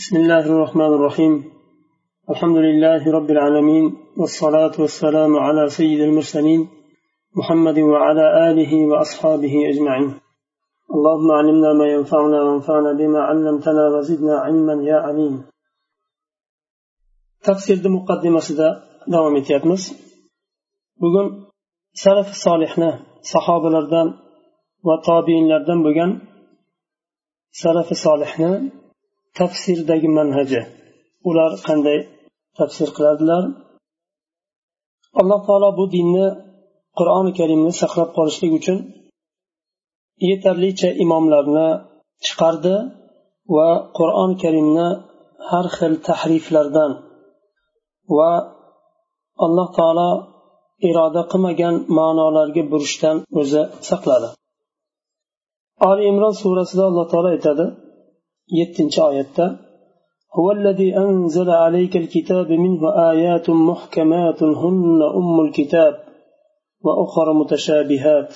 بسم الله الرحمن الرحيم. الحمد لله رب العالمين والصلاة والسلام على سيد المرسلين محمد وعلى آله وأصحابه أجمعين. اللهم علمنا ما ينفعنا وانفعنا بما علمتنا وزدنا علما يا عليم تفسير مقدمة davom etyapmiz. Bugun salaf solihni sahobalardan va tobiinlardan bo'lgan salafi solihni tafsirdagi manhaji ular qanday tafsir qiladilar? Alloh taolo bu dinni qur'oni karimni saqlab qolishlik uchun yetarlicha imomlarni chiqardi va qur'oni karimni har xil tahriflardan va alloh taolo iroda qilmagan ma'nolarga burishdan o'zi saqladi. Oli imron surasida alloh taolo aytadi yettinchi oyatda هو الذي أنزل عليك الكتاب منه آيات محكمات هن أم الكتاب وأخر متشابهات.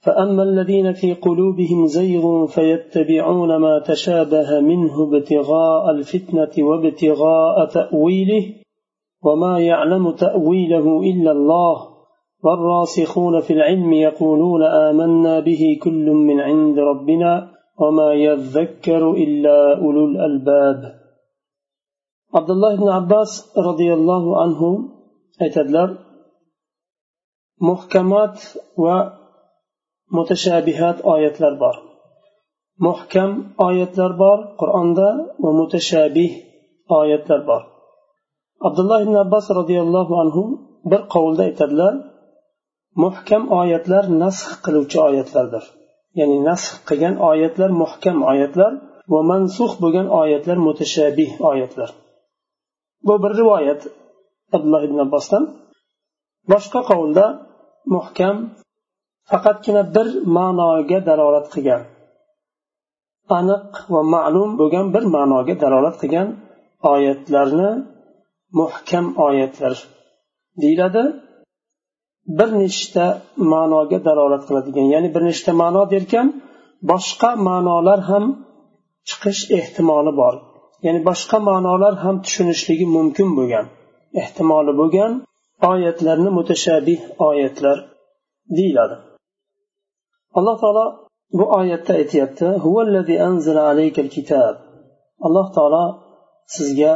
فأما الذين في قلوبهم زيغ فيتبعون ما تشابه منه ابتغاء الفتنة وابتغاء تأويله وما يعلم تأويله إلا الله. والراسخون في العلم يقولون آمنا به كل من عند ربنا. وما يذكر إلا أولو الألباب عبد الله بن عباس رضي الله عنه aytadilar muhkamat va mutashabihat oyatlar bor muhkam oyatlar bor qur'onda va mutashabih oyatlar bor abdulloh ibn abbos roziyallohu anhu bir qovulda aytadilar muhkam oyatlar nasx qiluvchi oyatlardir Ya'ni nasx qilgan oyatlar muhkam oyatlar va mansux bo'lgan oyatlar mutashabih oyatlar. Bu bir rivoyat abdulloh ibn abbosdan. Boshqa qovulda muhkam faqatgina bir ma'noga dalolat qilgan aniq va ma'lum bo'lgan bir ma'noga dalolat qilgan oyatlarni muhkam oyatlar deyiladi. Bir nechta ma'noga dalolat qiladigan. Ya'ni bir nechta ma'no derkan boshqa ma'nolar ham chiqish ehtimoli bor. Ya'ni boshqa ma'nolar ham tushunishligi mumkin bo'lgan ehtimoli bo'lgan oyatlarni mutashabih oyatlar deyiladi. Alloh taolo bu oyatda aytyapti alloh taolo sizga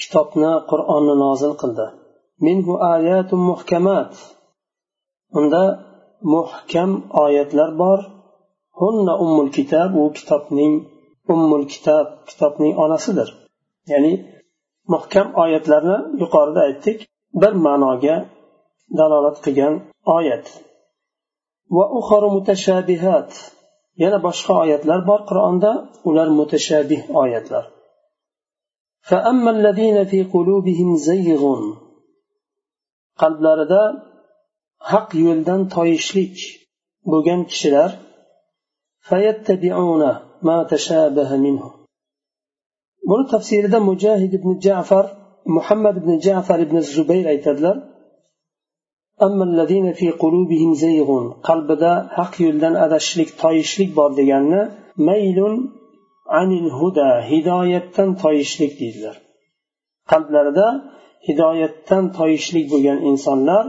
kitobni qur'onni nozil qildi. minhu ayatun muhkamat unda muhkam oyatlar bor hunna ummul kitob u kitobning ummul kitob kitobning onasidir ya'ni muhkam oyatlarni yuqorida aytdik bir ma'noga dalolat qilgan oyat va uxaru mutashabihat yana boshqa oyatlar bor qur'onda ular mutashabih oyatlar فأما الذين في قلوبهم زيغ Qalblarida haq yo'ldan toyishlik bo'lgan kishilar buni tafsirida mujahid ibn jafar muhammad ibn jafar ibn zubayr aytadilar qalbida haq yo'ldan adashishlik toyishlik bor deganni maylun anil huda hidoyatdan toyishlik deydilar. Qalblarida hidoyatdan toyishlik bo'lgan insonlar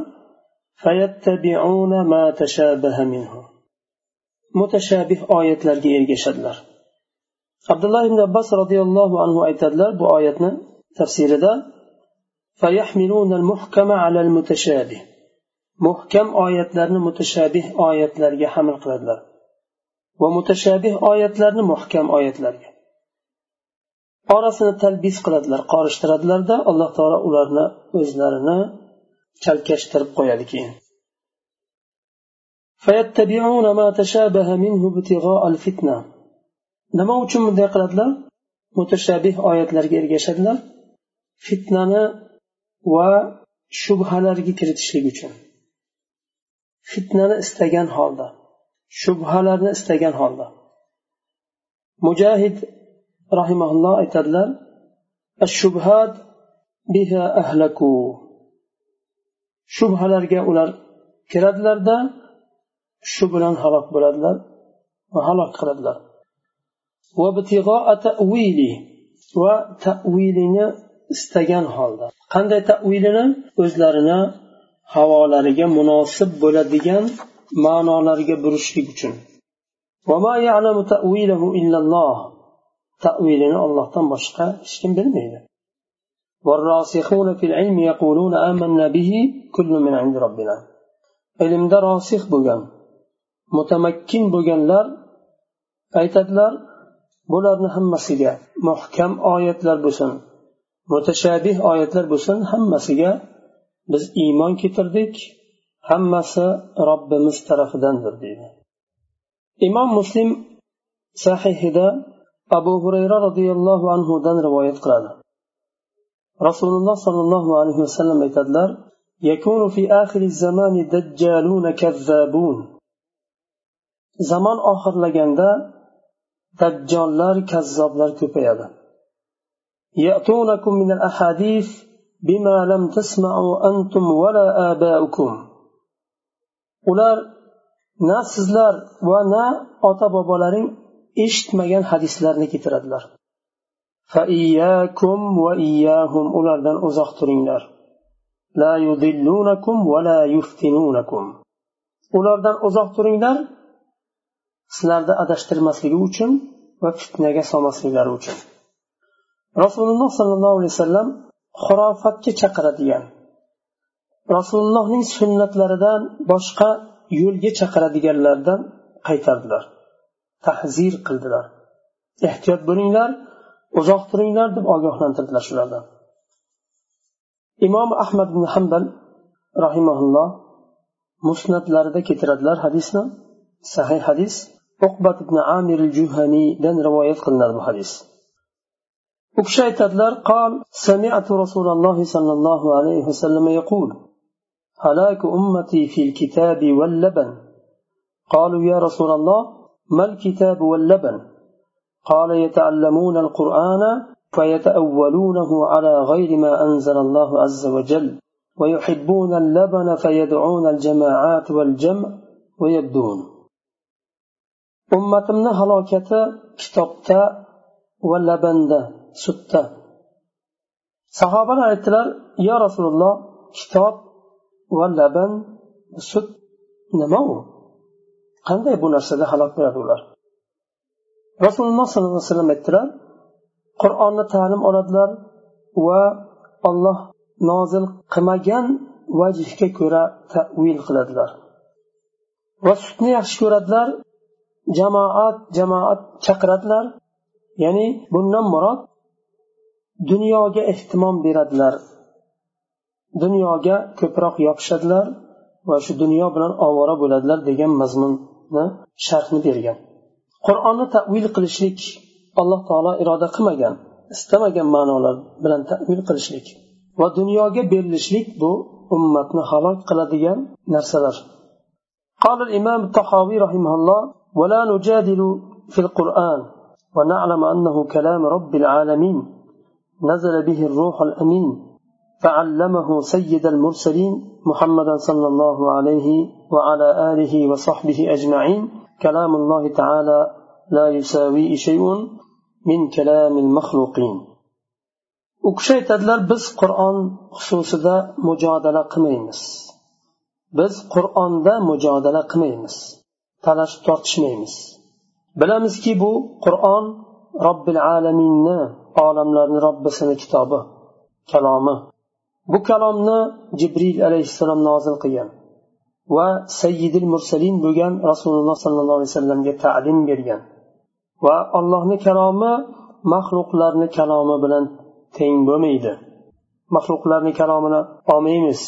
mutashabih oyatlarga ergashadilar. Abdulloh ibn abbos roziyallohu anhu aytadilar bu oyatni tafsirida muhkam oyatlarni mutashabih oyatlarga hamil qiladilar. Va mutashabih oyatlarni muhkam oyatlarga. Orasini talbis qiladilar qorishtiradilarda alloh taolo ularni o'zlarini chalkashtirib qo'yadi keyin. Nima uchun bunday qiladilar? Mutashabih oyatlarga ergashadilar. Fitnani va shubhalarga kiritishlik uchun. Fitnani istagan holda. Shubhalarni istagan holda. Mujahid rahimaulloh aytadilar shubhat biha ahlaku. Shubhalarga ular kiradilarda shu bilan halok bo'ladilar va halok qiladilar. Va tavilini istagan holda. Qanday tavilini o'zlarini havolariga munosib bo'ladigan ma'nolarga burishlik uchun. tavilini ollohdan boshqa hech kim bilmaydi. Ilmda rosih bo'lgan mutamakkin bo'lganlar aytadilar bularni hammasiga muhkam oyatlar bo'lsin mutashabih oyatlar bo'lsin hammasiga biz iymon keltirdik hammasi robbimiz tarafidandir deydi. Imom muslim sahihida abu hurayra roziyallohu anhudan rivoyat qiladi rasululloh sollallohu alayhi vasallam aytadilar يكون في آخر الزمان دجالون كذابون zamon oxirlaganda dajjollar kazzoblar ko'payadi يأتونكم من الأحاديث بما لم تسمعوا أنتم ولا آباؤكم ular na sizlar va na ota bobolaring eshitmagan hadislarni keltiradilar. Ulardan uzoq turinglar. Ulardan uzoq turinglar sizlarni adashtirmasligi uchun va fitnaga solmasliklari uchun. Rasululloh sollallohu alayhi vasallam xurofatga chaqiradigan rasulullohning sunnatlaridan boshqa yo'lga chaqiradiganlardan qaytardilar. tahzir qildilar ehtiyot bo'linglar uzoq turinglar deb ogohlantirdilar shulardan imom ahmad ibn hambal rahimaulloh musnatlarida keltiradilar hadisni sahih hadis uqbat ibn amir juhaniydan rivoyat qilinadi bu hadis u kishi aytadilar قال سمعت رسول الله صلى الله عليه وسلم يقول هلاك أمتي في الكتاب واللبن قالوا يا رسول الله ما الكتاب واللبن؟ قال يتعلمون القرآن فيتأولونه على غير ما أنزل الله عز وجل ويحبون اللبن فيدعون الجماعات والجمع ويبدون. ummatimni halokati kitobda va labanda sutda sahobalar aytdilar yo rasululloh kitob va laban sut nima qanday bu narsada halok bo'ladi ular? Rasululloh sollallohu alayhi vasallam aytdilar qur'onni ta'lim oladilar va olloh nozil qilmagan vajhga ko'ra tavil qiladilar. Va sutni yaxshi ko'radilar jamoat jamoat chaqiradilar ya'ni bundan murod dunyoga ehtimom beradilar dunyoga ko'proq yopishadilar. va shu dunyo bilan ovora bo'ladilar degan mazmunni sharhni bergan qur'onni tavil qilishlik alloh taolo iroda qilmagan istamagan ma'nolar bilan tavil qilishlik va dunyoga berilishlik bu ummatni halok qiladigan narsalar قال الإمام الطحاوي رحمه الله ولا نجادل في القرآن ونعلم أنه كلام رب العالمين نزل به الروح الأمين فعلمه سيد المرسلين محمدا صلى الله عليه وعلى آله وصحبه أجمعين كلام الله تعالى لا يساوي شيء من كلام المخلوقين u kishi aytadilar biz qur'on xususida mujodala qilmaymiz biz qur'onda mujodala qilmaymiz talashib tortishmaymiz bilamizki bu qur'on robbil alaminni olamlarni robbisini kitobi kalomi Bu kalomni jibril alayhissalom nozil qilgan va sayyidil mursalin bo'lgan rasululloh sollallohu alayhi vasallamga ta'lim bergan va allohni kalomi maxluqlarni kalomi bilan teng bo'lmaydi. Maxluqlarni kalomini olmaymiz.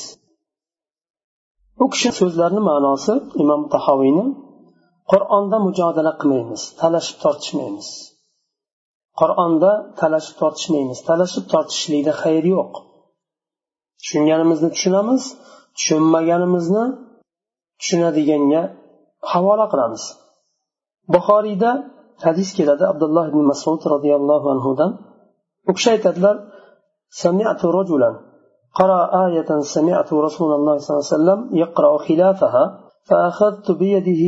U kishi so'zlarini ma'nosi imom tahoviyni qur'onda mujodala qilmaymiz talashib tortishmaymiz. Qur'onda talashib tortishmaymiz talashib tortishlikda xayr yo'q. Tushunganimizni tushunamiz tushunmaganimizni tushunadiganga havola qilamiz buxoriyda hadis keladi abdulloh ibn masud roziyallohu anhudan u kishi aytadilar سمعت رجلا قرأ آية سمعت رسول الله صلى الله عليه وسلم يقرأ خلافها فأخذت بيده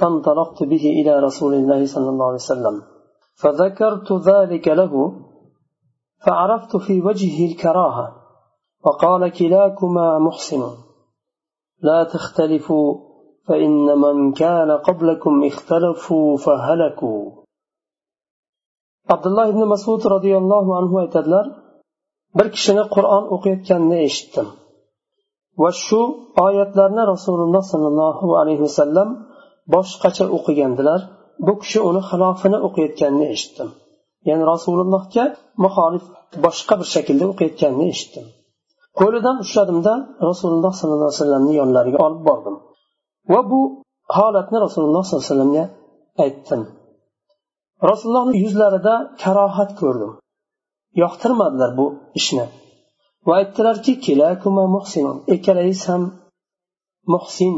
فانطلقت به إلى رسول الله صلى الله عليه وسلم فذكرت ذلك له فعرفت في وجهه الكراهة وقال كلاكما محسن لا تختلفوا فإن من كان قبلكم اختلفوا فهلكوا عبد الله بن مسعود رضي الله عنه aytadilar bir kishini qur'on o'qiyotganini eshitdim va shu oyatlarni rasululloh sollallohu alayhi vasallam boshqacha o'qigandilar bu kishi uni xilofini o'qiyotganini eshitdim ya'ni rasulullohga muxolif boshqa bir shaklda o'qiyotganini eshitdim Qo'lidan ushladimda rasululloh sollallohu alayhi vasallamni yonlariga olib bordim. Va bu holatni rasululloh sollallohu alayhi vasallamga aytdim. Rasulullohni yuzlarida karohat ko'rdim. Yoqtirmadilar bu ishni. Va aytdilarki ikkalangiz ham muhsin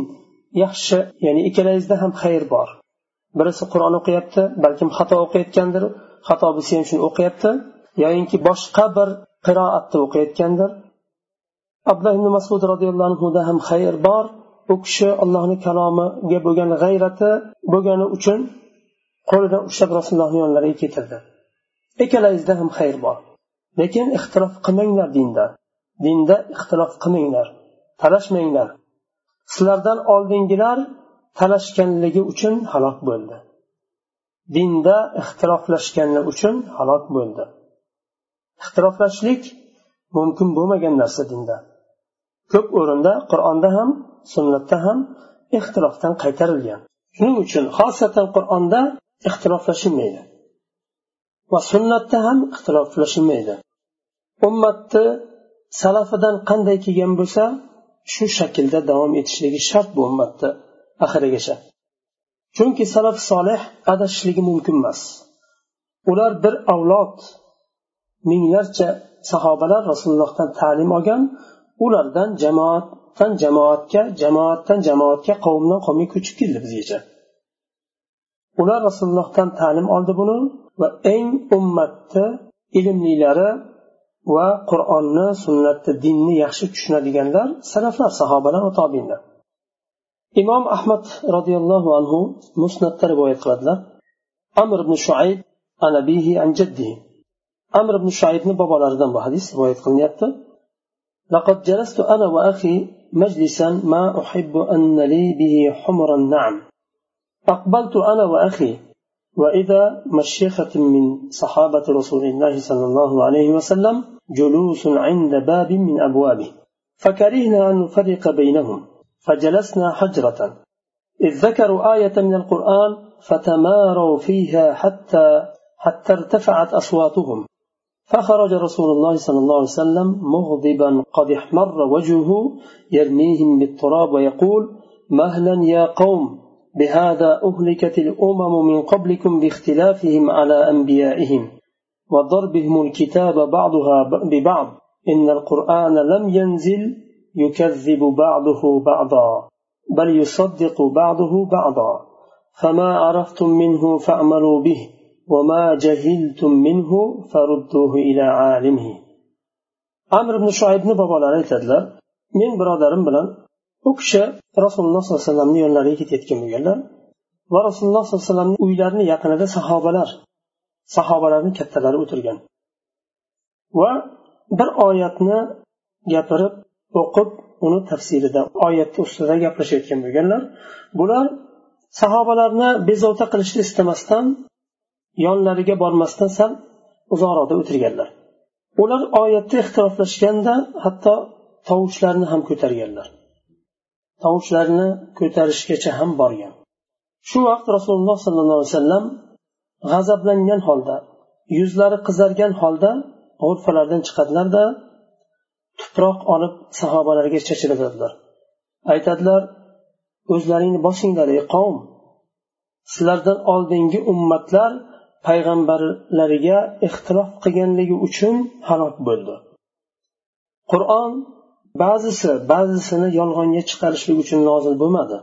yaxshi ya'ni ikkalangizda ham xayr bor. Birisi qur'on o'qiyapti balkim xato o'qiyotgandir xato bo'lsa ham shuni o'qiyapti yoyinki boshqa bir qiroatda o'qiyotgandir. Abdulloh ibn masud roziyallohu anhuda ham xayr bor. U kishi allohni kalomiga bo'lgan g'ayrati bo'lgani uchun qo'lidan ushlab rasulullohni yonlariga ketirdi ikkalangizda ham xayr bor. Lekin ixtilof qilmanglar dinda. Dinda ixtilof qilmanglar. Talashmanglar. Sizlardan oldingilar talashganligi uchun halok bo'ldi. Dinda ixtiroflashganligi uchun halok bo'ldi. Ixtiroflashlik mumkin bo'lmagan narsa dinda. Ko'p o'rinda qur'onda ham sunnatda ham ixtilofdan qaytarilgan. Shuning uchun xosatan qur'onda ixtiloflashilmaydi va sunnatda ham ixtiloflashilmaydi. Ummatni salafidan qanday kelgan bo'lsa shu shaklda davom etishligi shart bu ummatni oxirigacha. Chunki salaf solih adashishligi mumkin emas. Ular bir avlod minglarcha sahobalar rasulullohdan ta'lim olgan ulardan jamoatdan jamoatga jamoatdan jamoatga qavmdan qavmga ko'chib keldi bizgacha ular rasulullohdan ta'lim oldi buni va eng ummatni ilmlilari va qur'onni sunnatni dinni yaxshi tushunadiganlar salaflar sahobalar va tobinlar. Imom ahmad roziyallohu anhu musnatda rivoyat qiladilar. Amr ibn shuayb an abihi an jaddihi amr ibn shuaybni bobolaridan bu hadis rivoyat qilinyapti. لقد جلست أنا وأخي مجلسا ما أحب أن لي به حمر النعم أقبلت أنا وأخي وإذا مشيخة من صحابة رسول الله صلى الله عليه وسلم جلوس عند باب من أبوابه. فكرهنا أن نفرق بينهم فجلسنا حجرة. إذ ذكروا آية من القرآن فتماروا فيها حتى حتى ارتفعت أصواتهم. فخرج رسول الله صلى الله عليه وسلم مغضبا قد احمر وجهه يرميهم بالتراب ويقول مهلا يا قوم بهذا أهلكت الأمم من قبلكم باختلافهم على أنبيائهم وضربهم الكتاب بعضها ببعض إن القرآن لم ينزل يكذب بعضه بعضا بل يصدق بعضه بعضا فما عرفتم منه فاعملوا به وما جهلتم منه فردوه إلى عالمه amr ibn shuaybni bobolari aytadilar men birodarim bilan u kishi rasululloh sollallohu alayhi vasallamni yo'llariga ketayotgan bo'lganlar va rasululloh sollallohu alayhi vasallamni uylarini yaqinida sahobalar sahobalarni kattalari o'tirgan va bir oyatni gapirib o'qib uni tafsirida oyatni ustida gaplashayotgan bo'lganlar bular sahobalarni bezovta qilishni istamasdan yonlariga bormasdan sal uzoqroqda o'tirganlar. Ular oyatda ixtiroflashganda hatto tovushlarni ham ko'targanlar. Tovushlarni ko'tarishgacha ham borgan. Shu vaqt rasululloh sollallohu alayhi vasallam g'azablangan holda yuzlari qizargan holda g'urfalardan chiqadilarda tuproq olib sahobalarga chachiradilar. Aytadilar o'zlaringni bosinglar ey qavm. Sizlardan oldingi ummatlar payg'ambarlariga ixtilof qilganligi uchun halok bo'ldi. Qur'on ba'zisi ba'zisini yolg'onga chiqarishlik uchun nozil bo'lmadi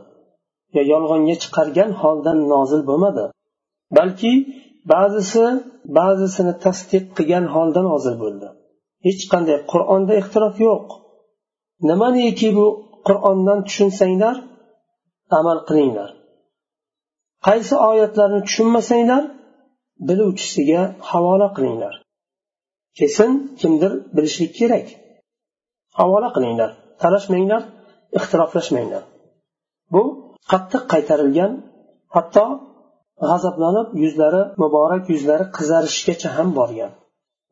yo yolg'onga chiqargan holdan nozil bo'lmadi balki ba'zisi ba'zisini tasdiq qilgan holda nozil bo'ldi. Hech qanday qur'onda ixtilof yo'q. Nimaniki bu qur'ondan tushunsanglar amal qilinglar. Qaysi oyatlarni tushunmasanglar biluvchisiga havola qilinglar. Kesin kimdir bilishlik kerak. Havola qilinglar talashmanglar ixtiroflashmanglar. Bu qattiq qaytarilgan hatto g'azablanib yuzlari muborak yuzlari qizarishgacha ham borgan.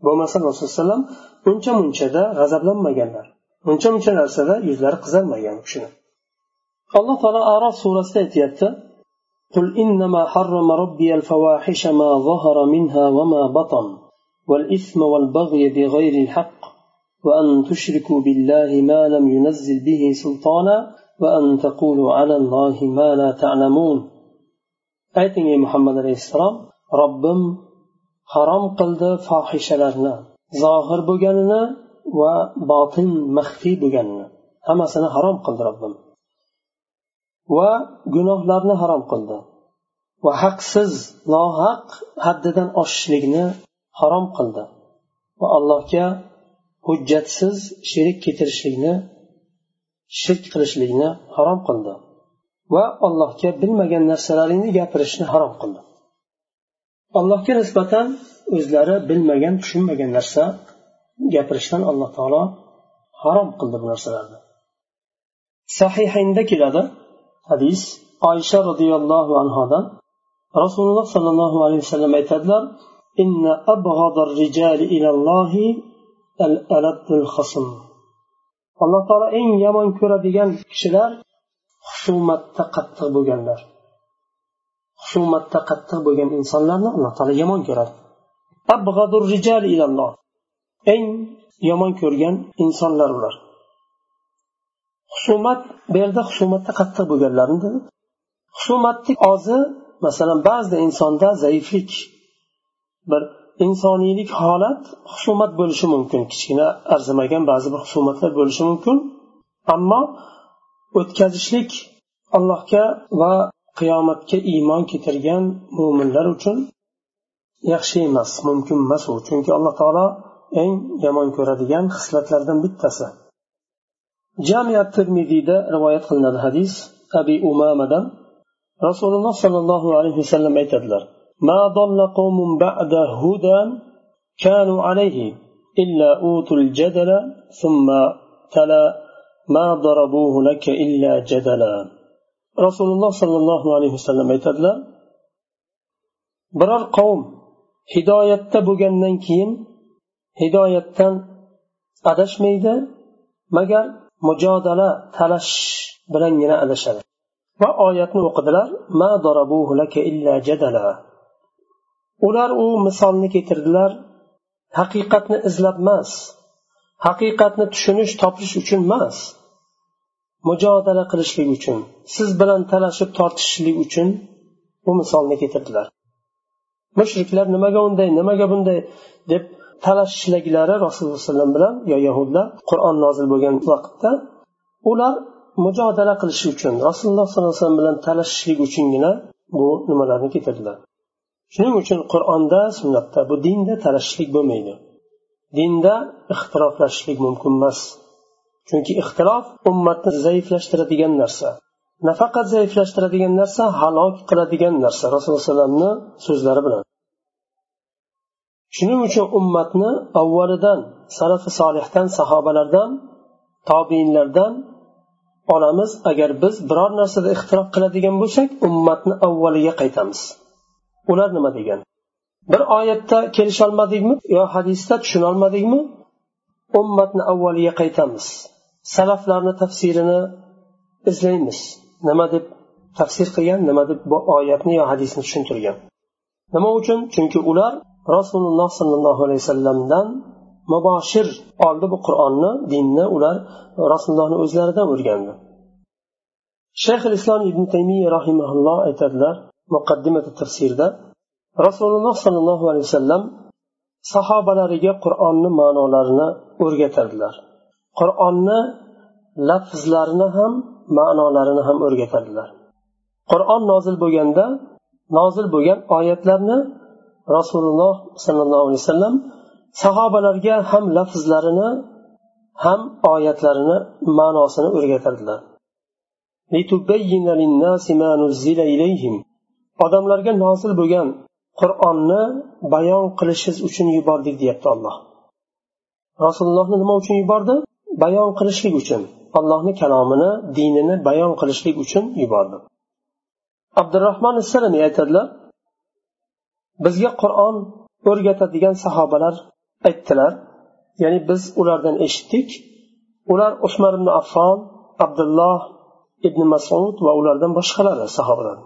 Bo'lmasa rasululloh alayhi vasallam uncha munchada g'azablanmaganlar. Uncha muncha narsada yuzlari qizarmagan u kishini. Alloh taolo arof surasida aytyapti قل إنما حرم ربي الفواحش ما ظهر منها وما بطن والإثم والبغي بغير الحق وأن تشركوا بالله ما لم ينزل به سلطانا وأن تقولوا على الله ما لا تعلمون أي محمد عليه السلام ربم حرام قلد فاحش لنا ظاهر بجنة وباطن مخفي بجنة أما سنة حرام قلد ربم va gunohlarni harom qildi. Va haqsiz nohaq haddidan oshishlikni harom qildi. Va allohga hujjatsiz sherik keltirishlikni shirk qilishlikni harom qildi. Va allohga bilmagan narsalaringni gapirishni harom qildi. Allohga nisbatan o'zlari bilmagan tushunmagan narsa gapirishdan alloh taolo harom qildi bu narsalarni. Sahihaynda keladi. Hadis oysha roziyallohu anhodan rasululloh sollallohu alayhi vasallam aytadilar inna abg'adar rijali ilallohi al aladdul khasm. Alloh taolo eng yomon ko'radigan kishilar husumatda qattiq bo'lganlar. Husumatda qattiq bo'lgan insonlarni alloh taolo yomon ko'radi. Eng yomon ko'rgan insonlar ular. Husumat bu yerda husumatda qattiq bo'lganlarni dedi. Husumatni ozi masalan ba'zida insonda zaiflik bir insoniylik holat husumat bo'lishi mumkin. Kichkina arzimagan ba'zi bir husumatlar bo'lishi mumkin. Ammo o'tkazishlik allohga va qiyomatga iymon keltirgan mo'minlar uchun yaxshi emas mumkin emas u. Chunki alloh taolo eng yomon ko'radigan xislatlardan bittasi. jamiyat termiziyda rivoyat qilinadi hadis abi umamadan rasululloh sollallohu alayhi vasallam aytadilar ما ضل قوم بعد هدى كانوا عليه إلا أوتوا الجدل ثم تلا ما ضربوه لك إلا جدلا رسول الله صلى الله عليه وسلم aytadilar biror qavm hidoyatda bo'lgandan keyin hidoyatdan adashmaydi magar mujodala talash bilangina adashadi. Va oyatni o'qidilar ma laka illa jadala. Ular u misolni keltirdilar haqiqatni izlab emas haqiqatni tushunish topish uchun emas mujodala qilishlik uchun siz bilan talashib tortishishlik uchun bu misolni keltirdilar. Mushriklar nimaga unday nimaga bunday? deb talashishliklari rasululloh alayhi vasallam bilan yo yahudlar qur'on nozil bo'lgan vaqtda ular mujodala qilish uchun rasululloh sollallohu alayhi vasallam bilan talashishlik uchungina bu nimalarni keltirdilar? Shuning uchun qur'onda sunnatda bu dinda talashishlik bo'lmaydi. Dinda ixtiroflashishlik mumkin emas. Chunki ixtilof ummatni zaiflashtiradigan narsa. Nafaqat zaiflashtiradigan narsa halok qiladigan narsa rasululloh alayhivasallamni so'zlari bilan. Shuning uchun ummatni avvalidan salafi solihdan sahobalardan tobiinlardan olamiz agar biz biror narsada ixtirof qiladigan bo'lsak ummatni avvaliga qaytamiz. Ular nima degan? Bir oyatda kelisholmadikmi yo hadisda tushunolmadikmi? Ummatni avvaliga qaytamiz. Salaflarni tafsirini izlaymiz. Nima deb tafsir qilgan nima deb bu oyatni yo hadisni tushuntirgan? Nima uchun? Chunki ular rasululloh sollallohu alayhi vasallamdan muboshir oldi bu qur'onni dinni ular rasulullohni o'zlaridan o'rgandi. Shayx islom ibn taymiya rahimaulloh aytadilar muqaddimati tafsirda rasululloh sollallohu alayhi vasallam sahobalariga qur'onni ma'nolarini o'rgatadilar qur'onni lafzlarini ham ma'nolarini ham o'rgatadilar qur'on nozil bo'lganda nozil bo'lgan oyatlarni rasululloh sollallohu alayhi vasallam sahobalarga ham lafzlarini ham oyatlarini ma'nosini o'rgatardilar. Odamlarga nozil bo'lgan qur'onni bayon qilishingiz uchun yubordik deyapti alloh. Rasulullohni nima uchun yubordi? Bayon qilishlik uchun. Allohni kalomini dinini bayon qilishlik uchun yubordi. Abdurahmon salamiy aytadilar bizga qur'on o'rgatadigan sahobalar aytdilar. Ya'ni biz ulardan eshitdik. Ular usmar ibn affon abdulloh ibn masud va ulardan boshqalari sahobalar.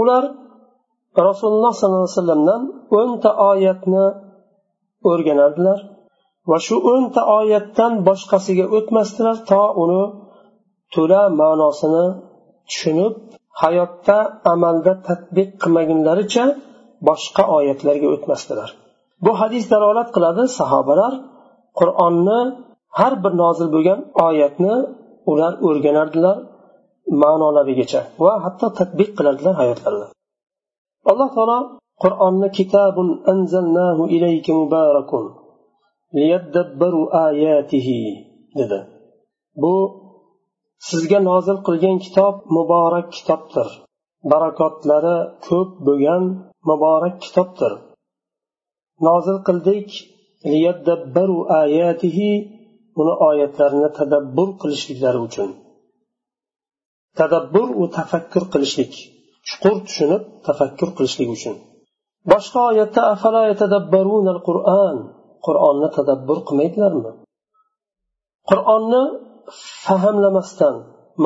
Ular rasululloh sollallohu alayhi vasallamdan o'nta oyatni o'rganardilar va shu o'nta oyatdan boshqasiga o'tmasdilar to uni to'la ma'nosini tushunib hayotda amalda tadbiq qilmagunlaricha boshqa oyatlarga o'tmasdilar. Bu hadis dalolat qiladi sahobalar. Qur'onni har bir nozil bo'lgan oyatni ular o'rganardilar ma'nolarigacha va hatto tadbiq qilardilar hayotlarida. Alloh taolo qur'onni kitabun anzalnahu ilayka mubarakun liyadabbaru ayatihi dedi. Bu sizga nozil qilgan kitob muborak kitobdir. Barakotlari ko'p bo'lgan muborak kitobdir. Nozil qildik ayatihi uni oyatlarini tadabbur qilishliklari uchun. Tadabbur u tafakkur qilishlik chuqur tushunib tafakkur qilishlik uchun. Boshqa oyatda qur'on qur'onni tadabbur qilmaydilarmi qur'onni fahmlamasdan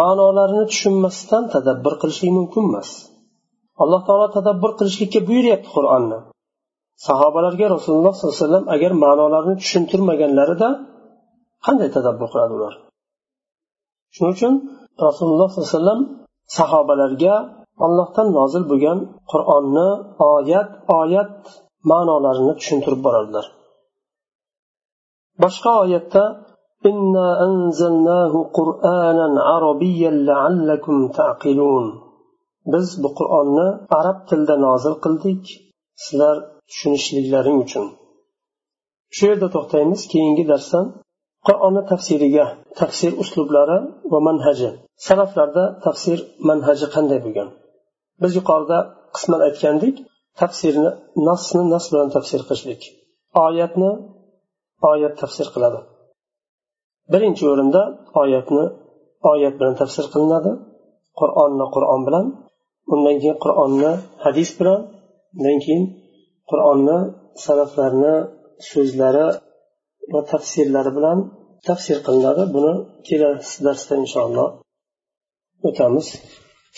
ma'nolarini tushunmasdan tadabbur qilishlik mumkin emas alloh taolo tadabbur qilishlikka buyuryapti qur'onni sahobalarga rasululloh sollallohu alayhi vasallam agar ma'nolarini tushuntirmaganlarida qanday tadabbur qiladi ular shuning uchun rasululloh sollallohu alayhi vasallam sahobalarga allohdan nozil bo'lgan qur'onni oyat oyat ma'nolarini tushuntirib borardilar boshqa oyatda إنا أنزلناه قرآنا عربيا لعلكم تعقلون Biz bu qur'onni arab tilida nozil qildik sizlar tushunishliklaring uchun. Shu yerda to'xtaymiz keyingi darsdan. Qur'onni tafsiriga tafsir uslublari va manhaji. Salaflarda tafsir manhaji qanday bo'lgan? Biz yuqorida qisman aytgandik tafsirni nasni nas bilan tafsir qilishlik. Oyatni oyat tafsir qiladi. Birinchi o'rinda oyatni oyat bilan tafsir qilinadi. Qur'onni qur'on bilan undan keyin qur'onni hadis bilan undan keyin qur'onni salaflarni so'zlari va tafsirlari bilan tafsir qilinadi buni kelasi darsda inshaalloh o'tamiz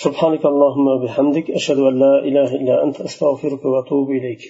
سبحانك اللهم وبحمدك أشهد أن لا إله إلا أنت أستغفرك وأتوب إليك